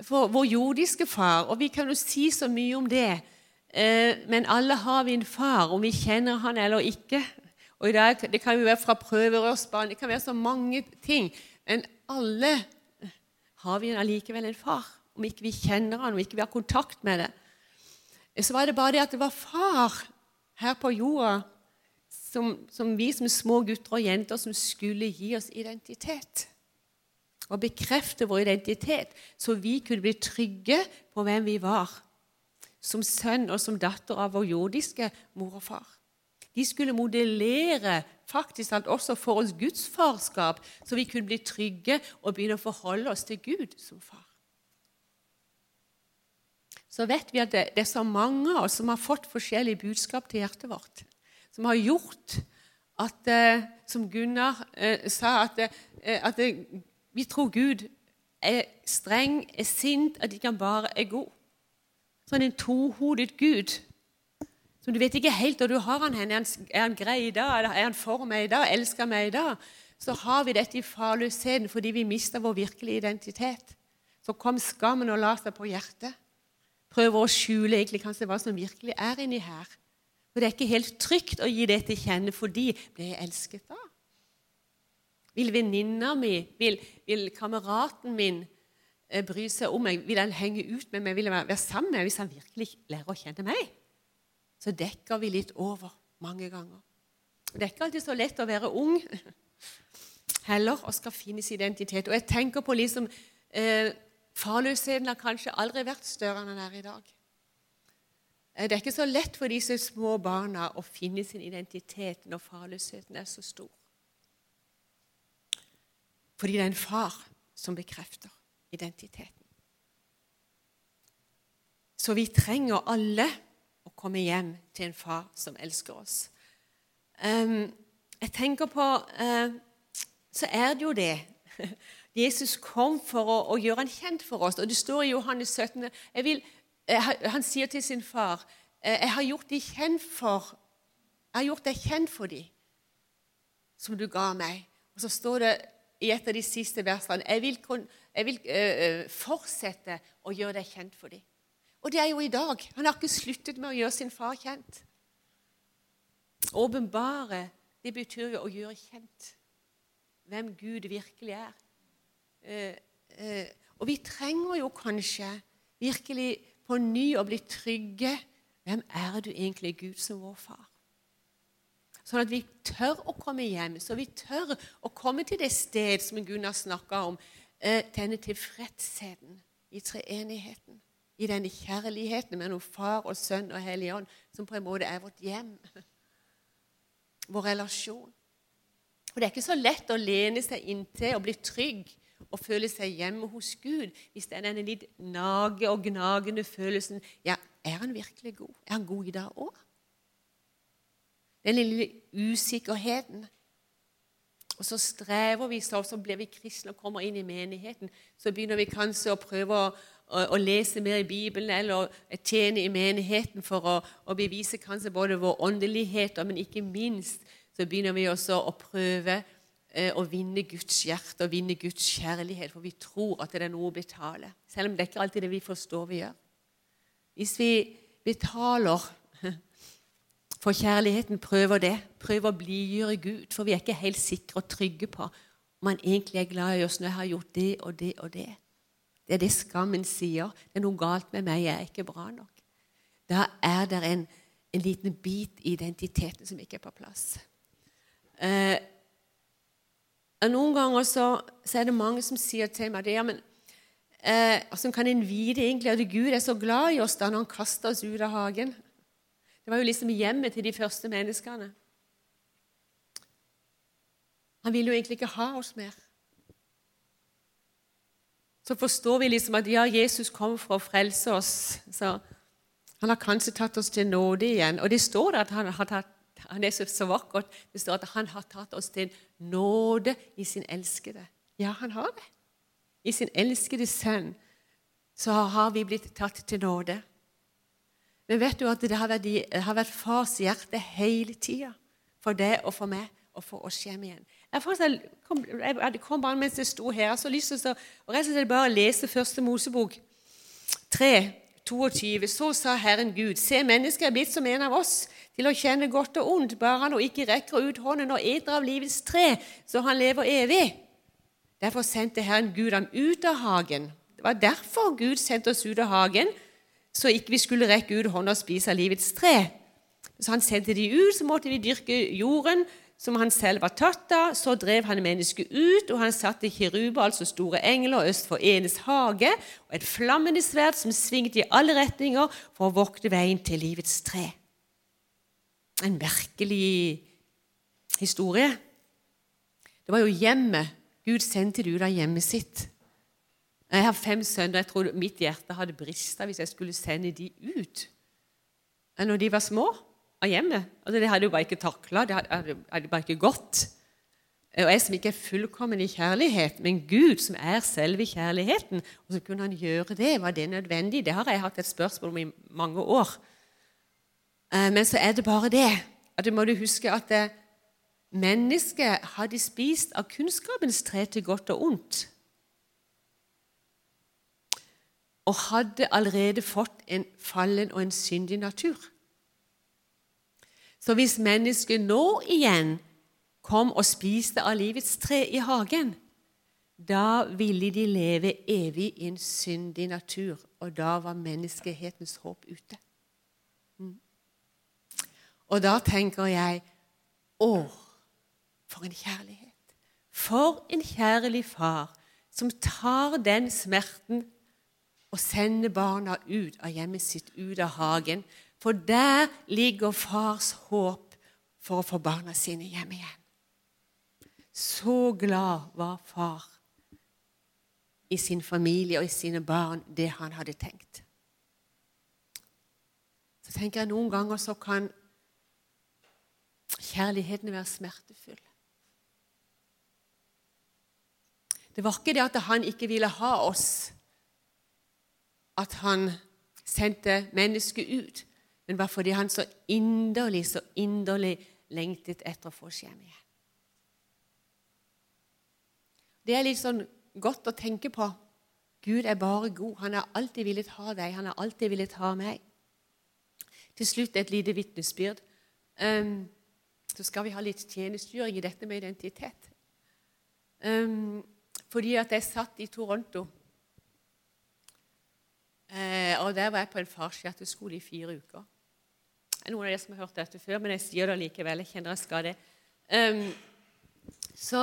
S1: for vår jordiske far Og vi kan jo si så mye om det, eh, men alle har vi en far, om vi kjenner han eller ikke. Og i dag, Det kan jo være fra prøverørsbarn, det kan være så mange ting. Men alle har vi allikevel en far. Om ikke vi kjenner han, om ikke vi har kontakt med det. Så var det bare det at det var far her på jorda som, som vi som små gutter og jenter som skulle gi oss identitet. Og bekrefte vår identitet, så vi kunne bli trygge på hvem vi var. Som sønn og som datter av vår jordiske mor og far. De skulle modellere faktisk alt også for oss Guds farskap, så vi kunne bli trygge og begynne å forholde oss til Gud som far. Så vet vi at det, det er så mange av oss som har fått forskjellige budskap til hjertet vårt, som har gjort at, eh, som Gunnar eh, sa, at, eh, at vi tror Gud er streng, er sint, at ikke han bare er god. Sånn en tohodet Gud Som du vet ikke helt hvor du har han hen. Er han, er han grei i dag? Er han for meg i dag? Elsker han meg i dag? Så har vi dette i farløsheten fordi vi mister vår virkelige identitet. Så kom skammen og la seg på hjertet. Prøver å skjule egentlig kanskje hva som virkelig er inni her. For det er ikke helt trygt å gi det til kjenne fordi ble jeg elsket da? Vil venninna mi, vil, vil kameraten min eh, bry seg om meg? Vil han henge ut med meg? Vil han være sammen med meg hvis han virkelig lærer å kjenne meg? Så dekker vi litt over mange ganger. Det er ikke alltid så lett å være ung heller og skal finne sin identitet. Og jeg tenker på liksom eh, Farløsheten har kanskje aldri vært større enn den er i dag. Eh, det er ikke så lett for disse små barna å finne sin identitet når farløsheten er så stor. Fordi det er en far som bekrefter identiteten. Så vi trenger alle komme hjem til en far som elsker oss. Um, jeg tenker på uh, Så er det jo det. Jesus kom for å, å, gjøre han kjent for oss. Og Det står i Johannes 17 vil, Han sier til sin far uh, jeg har gjort deg kjent for jeg har gjort deg kjent for dem som du ga meg. Og så står det i et av de siste versene. Jeg vil, jeg vil uh, fortsette å gjøre deg kjent for dem. Og det er jo i dag. Han har ikke sluttet med å gjøre sin far kjent. Åpenbare, det betyr jo å gjøre kjent hvem Gud virkelig er. Uh, uh, og vi trenger jo kanskje virkelig på ny å bli trygge. Hvem er du egentlig, Gud, som vår far? Sånn at vi tør å komme hjem, så vi tør å komme til det sted som Gunnar snakka om, eh, denne tilfredsheten i treenigheten. I denne kjærligheten mellom Far og Sønn og Hellig Ånd, som på en måte er vårt hjem. Vår relasjon. Og Det er ikke så lett å lene seg inntil og bli trygg og føle seg hjemme hos Gud hvis det er denne litt nage og gnagende følelsen ja, Er han virkelig god? Er han god i dag òg? Den lille usikkerheten. Og så strever vi, så, så blir vi kristne og kommer inn i menigheten. Så begynner vi kanskje å prøve å, å, å lese mer i Bibelen eller tjene i menigheten for å, å bevise kanskje både vår åndelighet, men ikke minst så begynner vi også å prøve eh, å vinne Guds hjerte og vinne Guds kjærlighet, for vi tror at det er noe å betale. Selv om det er ikke alltid det vi forstår vi gjør. Hvis vi betaler for kjærligheten prøver det. Prøver å blidgjøre Gud, for vi er ikke helt sikre og trygge på om han egentlig er glad i oss når jeg har gjort det og det og det. Det er det skammen sier. Det er noe galt med meg, jeg er ikke bra nok. Da er det en, en liten bit i identiteten som ikke er på plass. Eh, noen ganger så, så, er det mange som sier til meg det, ja, men eh, kan en vite egentlig at Gud er så glad i oss da han kaster oss ut av hagen? Det var jo liksom hjemmet til de første menneskene. Han ville jo egentlig ikke ha oss mer. Så forstår vi liksom at ja, Jesus kom for å frelse oss. Så han har kanskje tatt oss til nåde igjen. Og det står at han har tatt han er så, så vakkert. Det står at han har tatt oss til nåde i sin elskede. Ja, han har det. I sin elskede sønn så har vi blitt tatt til nåde. Men vet du at det har vært, det har vært fars hjerte hele tida for deg og for meg og for oss hjem igjen. Jeg, faktisk, kom, jeg kom bare mens jeg sto her. Så lyst til å rett og slett bare lese første Mosebok 3, 22. Så sa Herren Gud, se, mennesket er blitt som en av oss, til å kjenne godt og ondt, bare han og ikke rekker ut hånden og eter av livets tre, så han lever evig. Derfor sendte Herren Gud ham ut av hagen. Det var derfor Gud sendte oss ut av hagen så ikke vi skulle rekke ut hånda og spise av livets tre. Så han sendte de ut, så måtte vi dyrke jorden som han selv var tatt av. Så drev han mennesket ut, og han satte kiruber, altså store engler, øst for Enes hage, og et flammende sverd som svingte i alle retninger for å vokte veien til livets tre. En merkelig historie. Det var jo hjemmet. Gud sendte det ut av hjemmet sitt. Jeg har fem sønner. Jeg tror mitt hjerte hadde brista hvis jeg skulle sende de ut når de var små av hjemmet. Altså, det hadde jo bare ikke takla. Det hadde, hadde bare ikke gått. Og jeg som ikke er fullkommen i kjærlighet, men Gud som er selve kjærligheten, og så kunne han gjøre det, var det nødvendig? Det har jeg hatt et spørsmål om i mange år. Eh, men så er det bare det at du må huske at det, mennesket hadde spist av kunnskapens tre til godt og ondt. Og hadde allerede fått en fallen og en syndig natur. Så hvis mennesket nå igjen kom og spiste av livets tre i hagen, da ville de leve evig i en syndig natur, og da var menneskehetens håp ute. Mm. Og da tenker jeg Å, for en kjærlighet! For en kjærlig far som tar den smerten og sender barna ut av hjemmet sitt, ut av hagen. For der ligger fars håp for å få barna sine hjem igjen. Så glad var far i sin familie og i sine barn det han hadde tenkt. Så tenker jeg Noen ganger så kan kjærligheten være smertefull. Det var ikke det at han ikke ville ha oss, at han sendte mennesket ut, men bare fordi han så inderlig, så inderlig lengtet etter å få hjem igjen. Det er litt sånn godt å tenke på. Gud er bare god. Han har alltid villet ha deg. Han har alltid villet ha meg. Til slutt et lite vitnesbyrd. Um, så skal vi ha litt tjenestegjøring i dette med identitet. Um, fordi at jeg satt i Toronto. Uh, og Der var jeg på en farskjerteskole i fire uker. Noen av dere som har hørt dette før, men jeg sier det likevel. Jeg kjenner jeg skal det. Um, så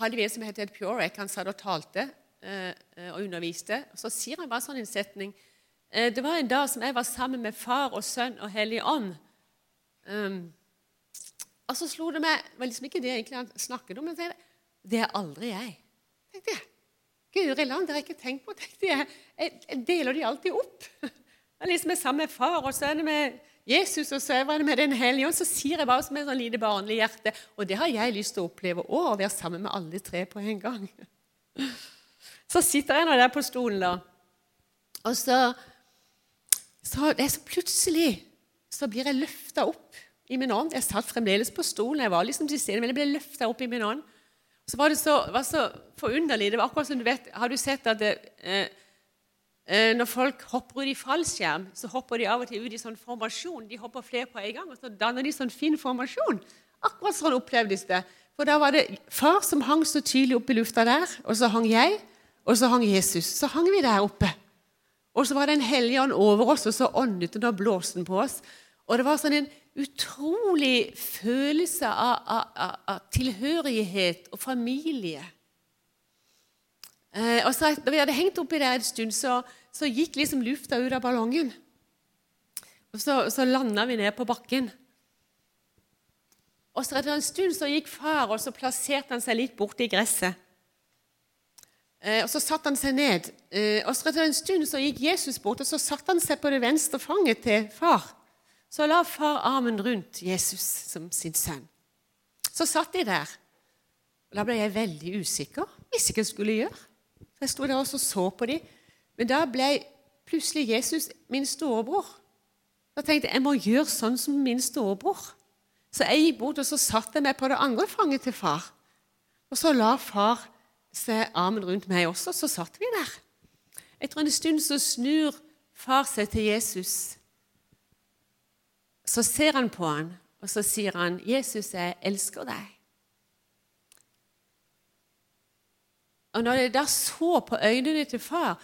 S1: hadde vi en som het Purek. Han satt og talte uh, og underviste. Så sier han bare sånn en setning Uh, Det var en dag som jeg var sammen med Far og Sønn og Hellig Ånd. Um, og så slo det meg Det var liksom ikke det egentlig han snakket om, men det, det er aldri jeg. tenkte jeg. Guri land, det har jeg ikke tenkt på. tenkte Jeg Jeg, jeg deler de alltid opp. Jeg liksom sammen med far, og sønn med Jesus, og så er jeg med Den hellige ånd. Så sier jeg bare som et sånn lite barnlig hjerte. Og det har jeg lyst til å oppleve òg, å være sammen med alle tre på en gang. Så sitter jeg nå der på stolen, da. Og så, så det er så plutselig så blir jeg løfta opp i min ånd. Jeg satt fremdeles på stolen, jeg var liksom til stede, men jeg ble løfta opp i min ånd. Så var det så, var så forunderlig. Det var akkurat som du vet Har du sett at det, Eh, når folk hopper ut i fallskjerm, så hopper de av og til ut i sånn formasjon. De hopper flere på en gang, og så danner de sånn fin formasjon. Akkurat sånn opplevdes det. For da var det far som hang så tydelig oppe i lufta der, og så hang jeg, og så hang Jesus. Så hang vi der oppe. Og så var det en hellig ånd over oss, og så åndet den og blåste den på oss. Og det var sånn en utrolig følelse av, av, av, av tilhørighet og familie. Eh, og så, Da vi hadde hengt oppi der en stund, så, så gikk liksom lufta ut av ballongen. Og Så, så landa vi ned på bakken. Og så Etter en stund så gikk far og så plasserte han seg litt borti gresset. Eh, og Så satte han seg ned. Eh, og så Etter en stund så gikk Jesus bort og så satte han seg på det venstre fanget til far. Så la far armen rundt Jesus som sin sønn. Så satt de der. Da ble jeg veldig usikker. Visste ikke jeg skulle gjøre. Jeg sto der og så på dem. Men da ble plutselig Jesus min storebror. Da tenkte jeg jeg må gjøre sånn som min storebror. Så jeg gikk bort og så satte jeg meg på det andre fanget til far. Og så la far seg armen rundt meg også, så satt vi der. Etter en stund så snur far seg til Jesus. Så ser han på han, og så sier han, 'Jesus, jeg elsker deg.' Og når jeg da så på øynene til far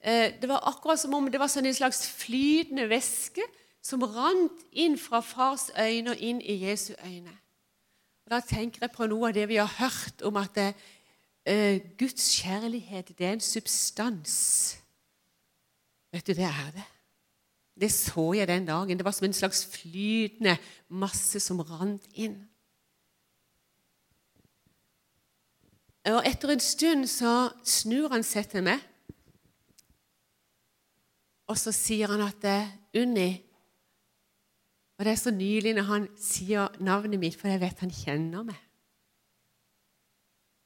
S1: eh, Det var akkurat som om det var sånn en slags flytende væske som rant inn fra fars øyne og inn i Jesu øyne. Og Da tenker jeg på noe av det vi har hørt om at det, uh, Guds kjærlighet det er en substans. Vet du, det er det. Det så jeg den dagen. Det var som en slags flytende masse som rant inn. Eh, og etter en stund så snur han seg til meg, og så sier han at det er Unni Og det er så nylig når han sier navnet mitt, for jeg vet han kjenner meg.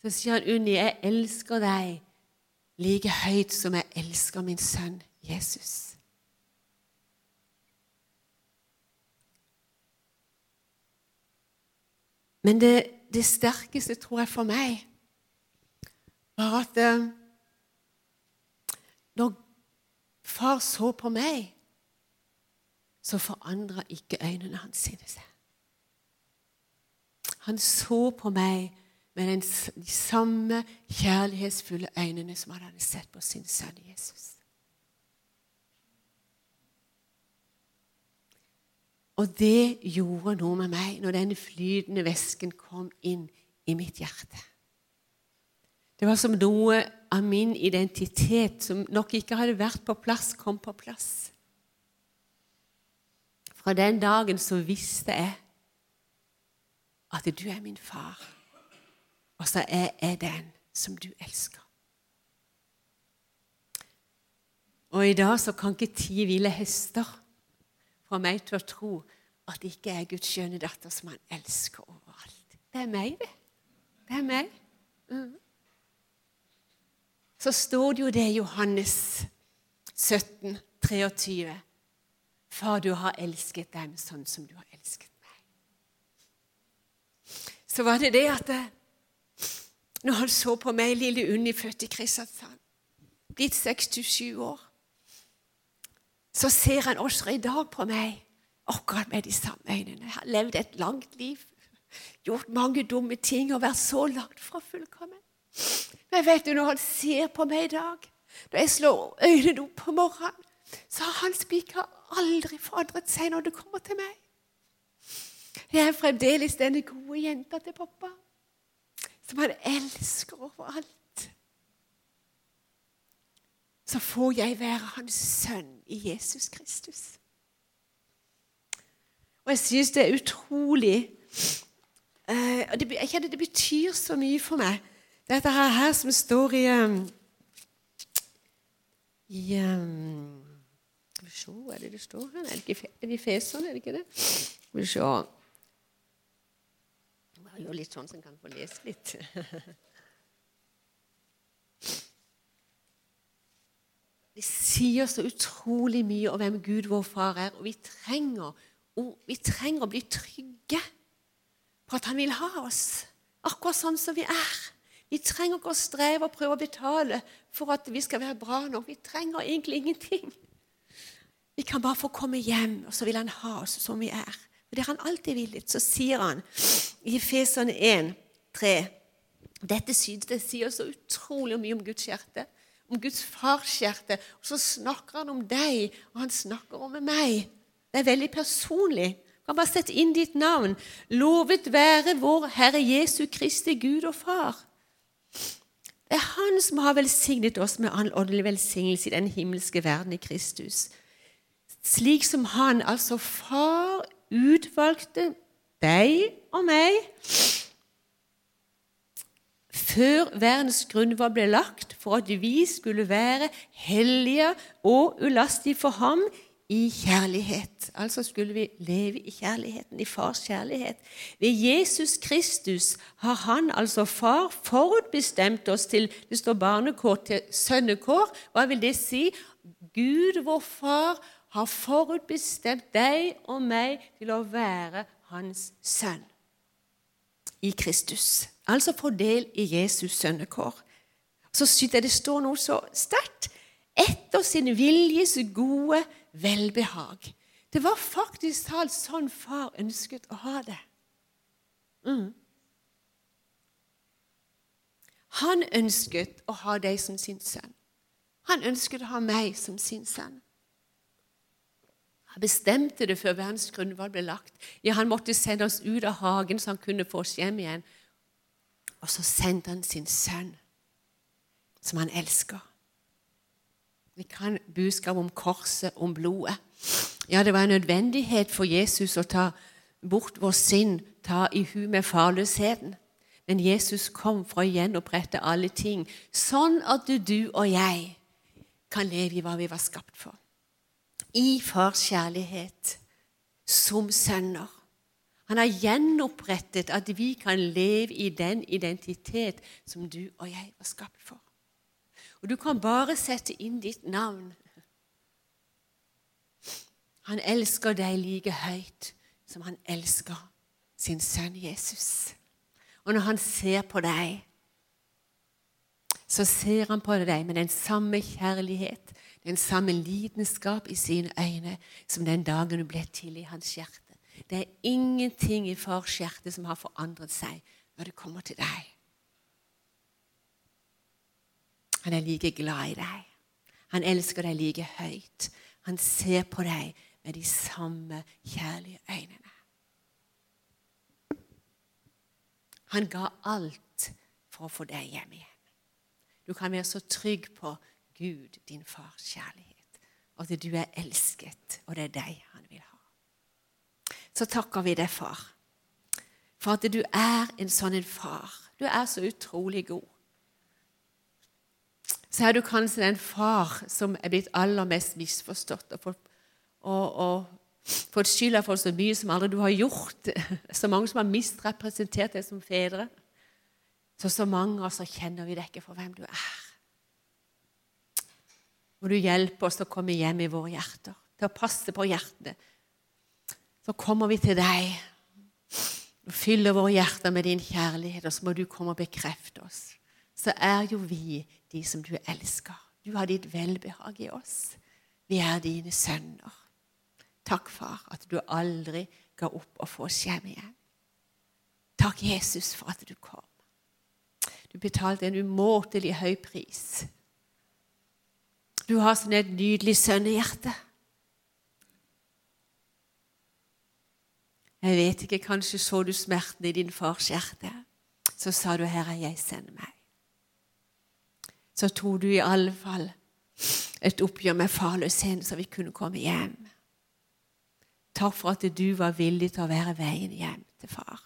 S1: Så sier han, 'Unni, jeg elsker deg like høyt som jeg elsker min sønn Jesus'. Men det, det sterkeste, tror jeg, for meg var at eh, når far så på meg, så forandra ikke øynene hans sine seg. Han så på meg med den, de samme kjærlighetsfulle øynene som han hadde sett på sin sønn Jesus. Og det gjorde noe med meg når denne flytende væsken kom inn i mitt hjerte. Det var som noe av min identitet som nok ikke hadde vært på plass, kom på plass. Fra den dagen så visste jeg at du er min far, og så er jeg den som du elsker. Og i dag så kan ikke ti ville hester få meg til å tro at det ikke er Guds skjønne datter som han elsker overalt. Det er meg, det. Det er meg. Mm. Så står det jo det i Johannes 17, 23. Far, du har elsket dem sånn som du har elsket meg. Så var det det at det, når han så på meg, lille Unni, født i Kristiansand, blitt 67 år så ser han også i dag på meg akkurat med de samme øynene. Jeg har levd et langt liv, gjort mange dumme ting og vært så langt fra fullkommen. Men vet du, når han ser på meg i dag, når jeg slår øynene opp på morgenen, så har hans spiker aldri forandret seg når det kommer til meg. Jeg er fremdeles denne gode jenta til pappa, som han elsker overalt så får jeg være hans sønn i Jesus Kristus. Og jeg syns det er utrolig uh, Jeg kjenner det betyr så mye for meg, dette her, her som står i i Skal vi se, er det det står her? Er det det Feserne, er det ikke det? Skal vi se gjør litt sånn så kan få lese litt. Det sier så utrolig mye om hvem Gud, vår far, er. Og vi trenger, og vi trenger å bli trygge på at han vil ha oss akkurat sånn som vi er. Vi trenger ikke å streve og prøve å betale for at vi skal være bra nok. Vi trenger egentlig ingenting. Vi kan bare få komme hjem, og så vil han ha oss som vi er. Og Det har han alltid villet. Så sier han i Feserne 1, 3 Dette det sier så utrolig mye om Guds hjerte om Guds farshjerte. Og så snakker han om deg, og han snakker om meg. Det er veldig personlig. Du kan bare sette inn ditt navn. Lovet være vår Herre Jesu Kristi Gud og Far. Det er Han som har velsignet oss med all åndelig velsignelse i den himmelske verden i Kristus. Slik som Han, altså Far, utvalgte deg og meg før verdens grunnvoll ble lagt, for at vi skulle være hellige og ulastige for ham i kjærlighet. Altså skulle vi leve i kjærligheten, i fars kjærlighet. Ved Jesus Kristus har han, altså far, forutbestemt oss til det står barnekår til sønnekår. Hva vil det si? Gud, vår far, har forutbestemt deg og meg til å være hans sønn i Kristus. Altså få del i Jesus sønnekår. Så synes jeg det står noe så sterkt. Etter sin viljes gode velbehag. Det var faktisk talt sånn far ønsket å ha det. Mm. Han ønsket å ha deg som sin sønn. Han ønsket å ha meg som sin sønn. Han bestemte det før verdens grunnvalg ble lagt. Ja, Han måtte sende oss ut av hagen så han kunne få oss hjem igjen. Og så sendte han sin sønn, som han elsker. Vi kan budskap om korset, om blodet. Ja, det var en nødvendighet for Jesus å ta bort vår synd, ta i hu med farløsheten. Men Jesus kom for å gjenopprette alle ting, sånn at du og jeg kan leve i hva vi var skapt for i fars kjærlighet som sønner. Han har gjenopprettet at vi kan leve i den identitet som du og jeg var skapt for. Og du kan bare sette inn ditt navn. Han elsker deg like høyt som han elsker sin sønn Jesus. Og når han ser på deg, så ser han på deg med den samme kjærlighet, den samme lidenskap i sine øyne som den dagen du ble til i hans hjerte. Det er ingenting i fars hjerte som har forandret seg når det kommer til deg. Han er like glad i deg. Han elsker deg like høyt. Han ser på deg med de samme kjærlige øynene. Han ga alt for å få deg hjem igjen. Du kan være så trygg på Gud, din fars kjærlighet, og at du er elsket, og det er deg han vil ha. Så takker vi deg, far, for at du er en sånn en far. Du er så utrolig god. Så er du kanskje den far som er blitt aller mest misforstått og, fått skylda for så mye som aldri du har gjort. Så mange som har misrepresentert deg som fedre. Så så mange av oss kjenner vi deg ikke for hvem du er. Må du hjelpe oss å komme hjem i våre hjerter, til å passe på hjertene. Så kommer vi til deg og fyller våre hjerter med din kjærlighet, og så må du komme og bekrefte oss. Så er jo vi de som du elsker. Du har ditt velbehag i oss. Vi er dine sønner. Takk, far, at du aldri ga opp å få oss hjem igjen. Takk, Jesus, for at du kom. Du betalte en umåtelig høy pris. Du har sånn et nydelig sønnehjerte. Jeg vet ikke, kanskje så du smerten i din fars hjerte. Så sa du, 'Herre, jeg sender meg'. Så tok du i alle fall et oppgjør med farløsheten, så vi kunne komme hjem. Takk for at du var villig til å være veien hjem til far.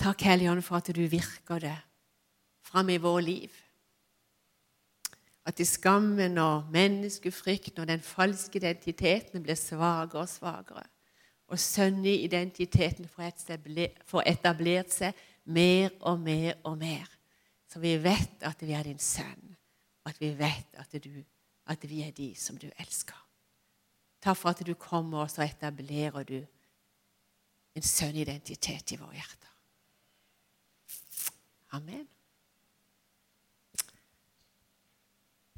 S1: Takk, Helligånd, for at du virker det fram i vår liv. At i skammen og menneskefrykten og den falske identiteten blir svakere og svakere. Og sønneidentiteten får etablert seg mer og mer og mer. Så vi vet at vi er din sønn, og at vi vet at, du, at vi er de som du elsker. Takk for at du kommer og så etablerer du en sønnidentitet i våre hjerter. Amen.